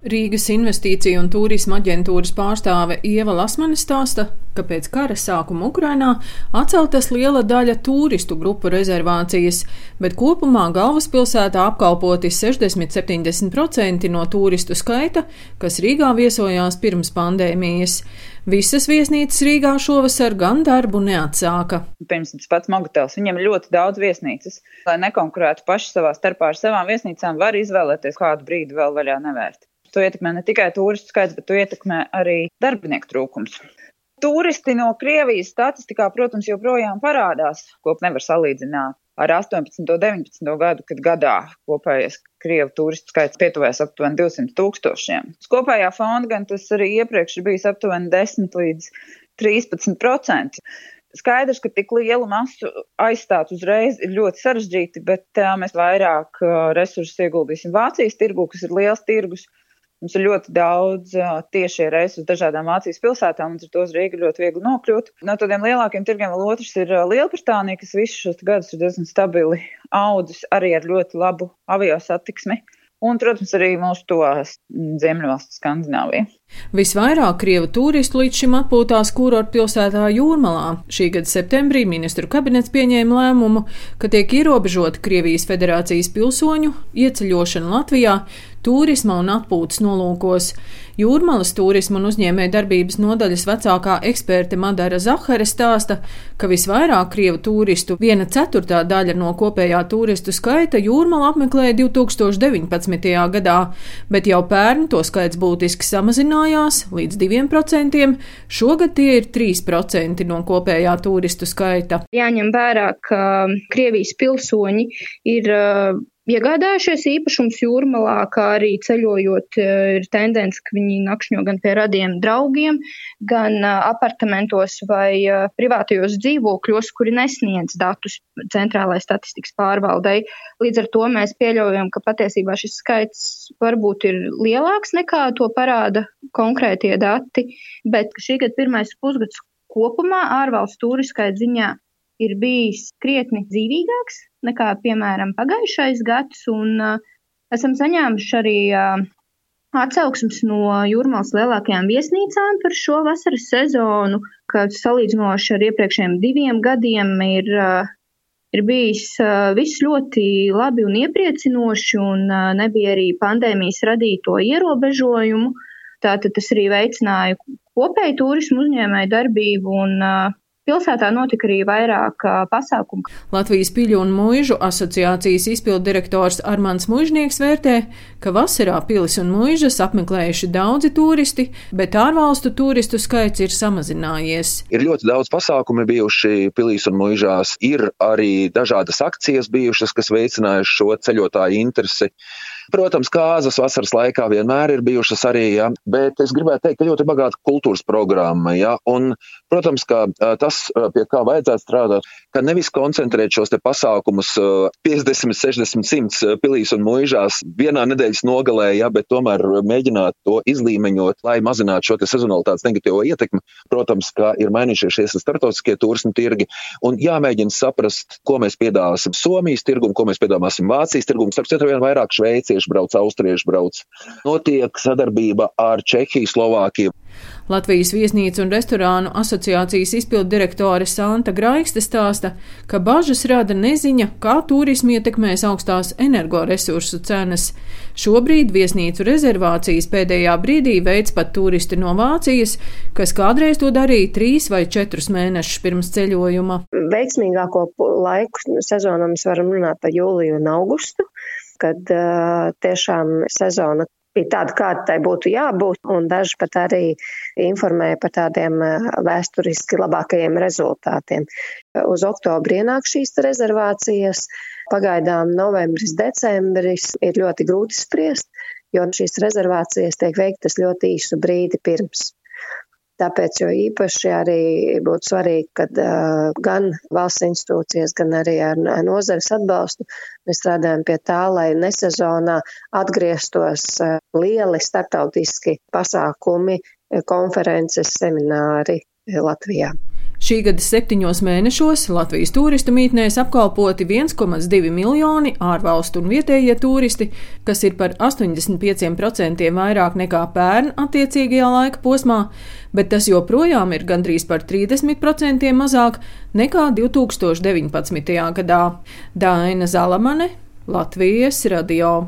Rīgas investīciju un turisma aģentūras pārstāve Ieva Lasmane stāsta, ka pēc kara sākuma Ukrainā atceltas liela daļa turistu grupu rezervācijas, bet kopumā galvaspilsētā apkalpoti 60-70% no turistu skaita, kas Rīgā viesojās pirms pandēmijas. Visas viesnīcas Rīgā šovasar gan darbu neatsāka. Pirms tas pats Mogotels, viņam ir ļoti daudz viesnīcas. Lai nekonkurētu paši savā starpā ar savām viesnīcām, var izvēlēties kādu brīdi vēl vaļā nevērt. To ietekmē ne tikai turistu skaits, bet to ietekmē arī darbinieku trūkums. Turisti no Krievijas statistikā, protams, joprojām parādās, ko nevar salīdzināt ar 18. un 19. gadu, kad gadā kopējais Krievu turistu skaits pietuvēs aptuveni 200 tūkstošiem. Uz kopējā fonda gan tas arī iepriekš ir bijis aptuveni 10 līdz 13 procenti. Skaidrs, ka tik lielu masu aizstāt uzreiz ir ļoti sarežģīti, bet uh, mēs vairāk uh, resursus ieguldīsim Vācijas tirgu, kas ir liels tirgus, Mums ir ļoti daudz tiešie reisi uz dažādām Vācijas pilsētām, un ar to uz Rīgu ļoti viegli nokļūt. No tādiem lielākiem tirgiem vēl otrs ir Lielbritānija, kas visus šos gadus ir diezgan stabili audzis arī ar ļoti labu avio satiksmi. Un, protams, arī mūsu tos Ziemeļvalsts Skandināvija. Visvairāk krievu turistu līdz šim atpūtās kurortu pilsētā Jūrmalā. Šī gada septembrī ministru kabinets pieņēma lēmumu, ka tiek ierobežota Krievijas federācijas pilsoņu ieceļošana Latvijā turisma un atpūtas nolūkos. Jūrmalas turisma un uzņēmē darbības nodaļas vecākā eksperte Madara Zahara stāsta, ka visvairāk krievu turistu, viena ceturtā daļa no kopējā turistu skaita, Jūrmala apmeklēja 2019. gadā, bet jau pērn to skaits būtiski samazinājās līdz 2%, šogad tie ir 3% no kopējā turistu skaita. Jāņem vērā, ka Krievijas pilsoņi ir iegādājušies īpašums jūrmalā, kā arī ceļojot, eh, ir tendence, ka viņi nakšņo gan pie radiem draugiem, gan eh, apartamentos vai eh, privātajos dzīvokļos, kuri nesniedz datus centrālajai statistikas pārvaldei. Līdz ar to mēs pieļaujam, ka patiesībā šis skaits varbūt ir lielāks nekā to parāda konkrētie dati, bet šī gada pirmais pusgads kopumā ārvalstu turiskait ziņā ir bijis krietni dzīvīgāks nekā, piemēram, pagājušais gads, un uh, esam saņēmuši arī uh, atsauksmes no jūrmālas lielākajām viesnīcām par šo vasaras sezonu, kad salīdzinoši ar iepriekšējiem diviem gadiem ir, uh, ir bijis viss ļoti labi un iepriecinoši, un nebija arī pandēmijas radīto ierobežojumu. Tātad tas arī veicināja kopēju turismu uzņēmēju darbību un uh, Pilsētā notika arī vairāk pasākumu. Latvijas piļu un mūžu asociācijas izpildu direktors Armāns Mūžnieks vērtē, ka vasarā pilis un mūžas apmeklējuši daudzi turisti, bet ārvalstu turistu skaits ir samazinājies. Ir ļoti daudz pasākumu bijuši pilīs un mūžās, ir arī dažādas akcijas bijušas, kas veicinājuši šo ceļotāju interesi. Protams, kāzas vasaras laikā vienmēr ir bijušas arī, ja, bet es gribētu teikt, ka ļoti bagāta kultūras programma. Ja, un, protams, ka tas, pie kā vajadzētu strādāt, ka nevis koncentrēt šos pasākumus 50, 60, 100 pilīs un mūžās vienā nedēļas nogalē, ja, bet tomēr mēģināt to izlīmeņot, lai mazinātu šo sezonalitātes negatīvo ietekmi. Protams, ka ir mainījušies šie startautiskie turismu tirgi un jāmēģina saprast, ko mēs piedāvāsim Somijas tirgumu, ko mēs piedāvāsim Vācijas tirgumu, starp citu, vien vairāk Šveiciešu vācieši brauc, austrieši brauc. Notiek sadarbība ar Čehiju, Slovākiju. Latvijas viesnīcu un restorānu asociācijas izpildu direktore Santa Graikste stāsta, ka bažas rada neziņa, kā turismu ietekmēs augstās energoresursu cenas. Šobrīd viesnīcu rezervācijas pēdējā brīdī veids pat turisti no Vācijas, kas kādreiz to darīja trīs vai četrus mēnešus pirms ceļojuma. Veiksmīgāko laiku sezonu mēs varam runāt par jūliju un augustu kad uh, tiešām sezona bija tāda, kāda tai būtu jābūt, un daži pat arī informēja par tādiem vēsturiski labākajiem rezultātiem. Uz oktobri ienāk šīs rezervācijas, pagaidām novembris, decembris ir ļoti grūti spriest, jo šīs rezervācijas tiek veiktas ļoti īsu brīdi pirms. Tāpēc jo īpaši arī būtu svarīgi, ka uh, gan valsts institūcijas, gan arī ar nozares atbalstu mēs strādājam pie tā, lai nesezonā atgrieztos uh, lieli startautiski pasākumi, konferences, semināri Latvijā. Šī gada septiņos mēnešos Latvijas turistu mītnēs apkalpoti 1,2 miljoni ārvalstu un vietējie turisti, kas ir par 85% vairāk nekā pērn attiecīgajā laika posmā, bet tas joprojām ir gandrīz par 30% mazāk nekā 2019. gadā. Daina Zalamane, Latvijas radio.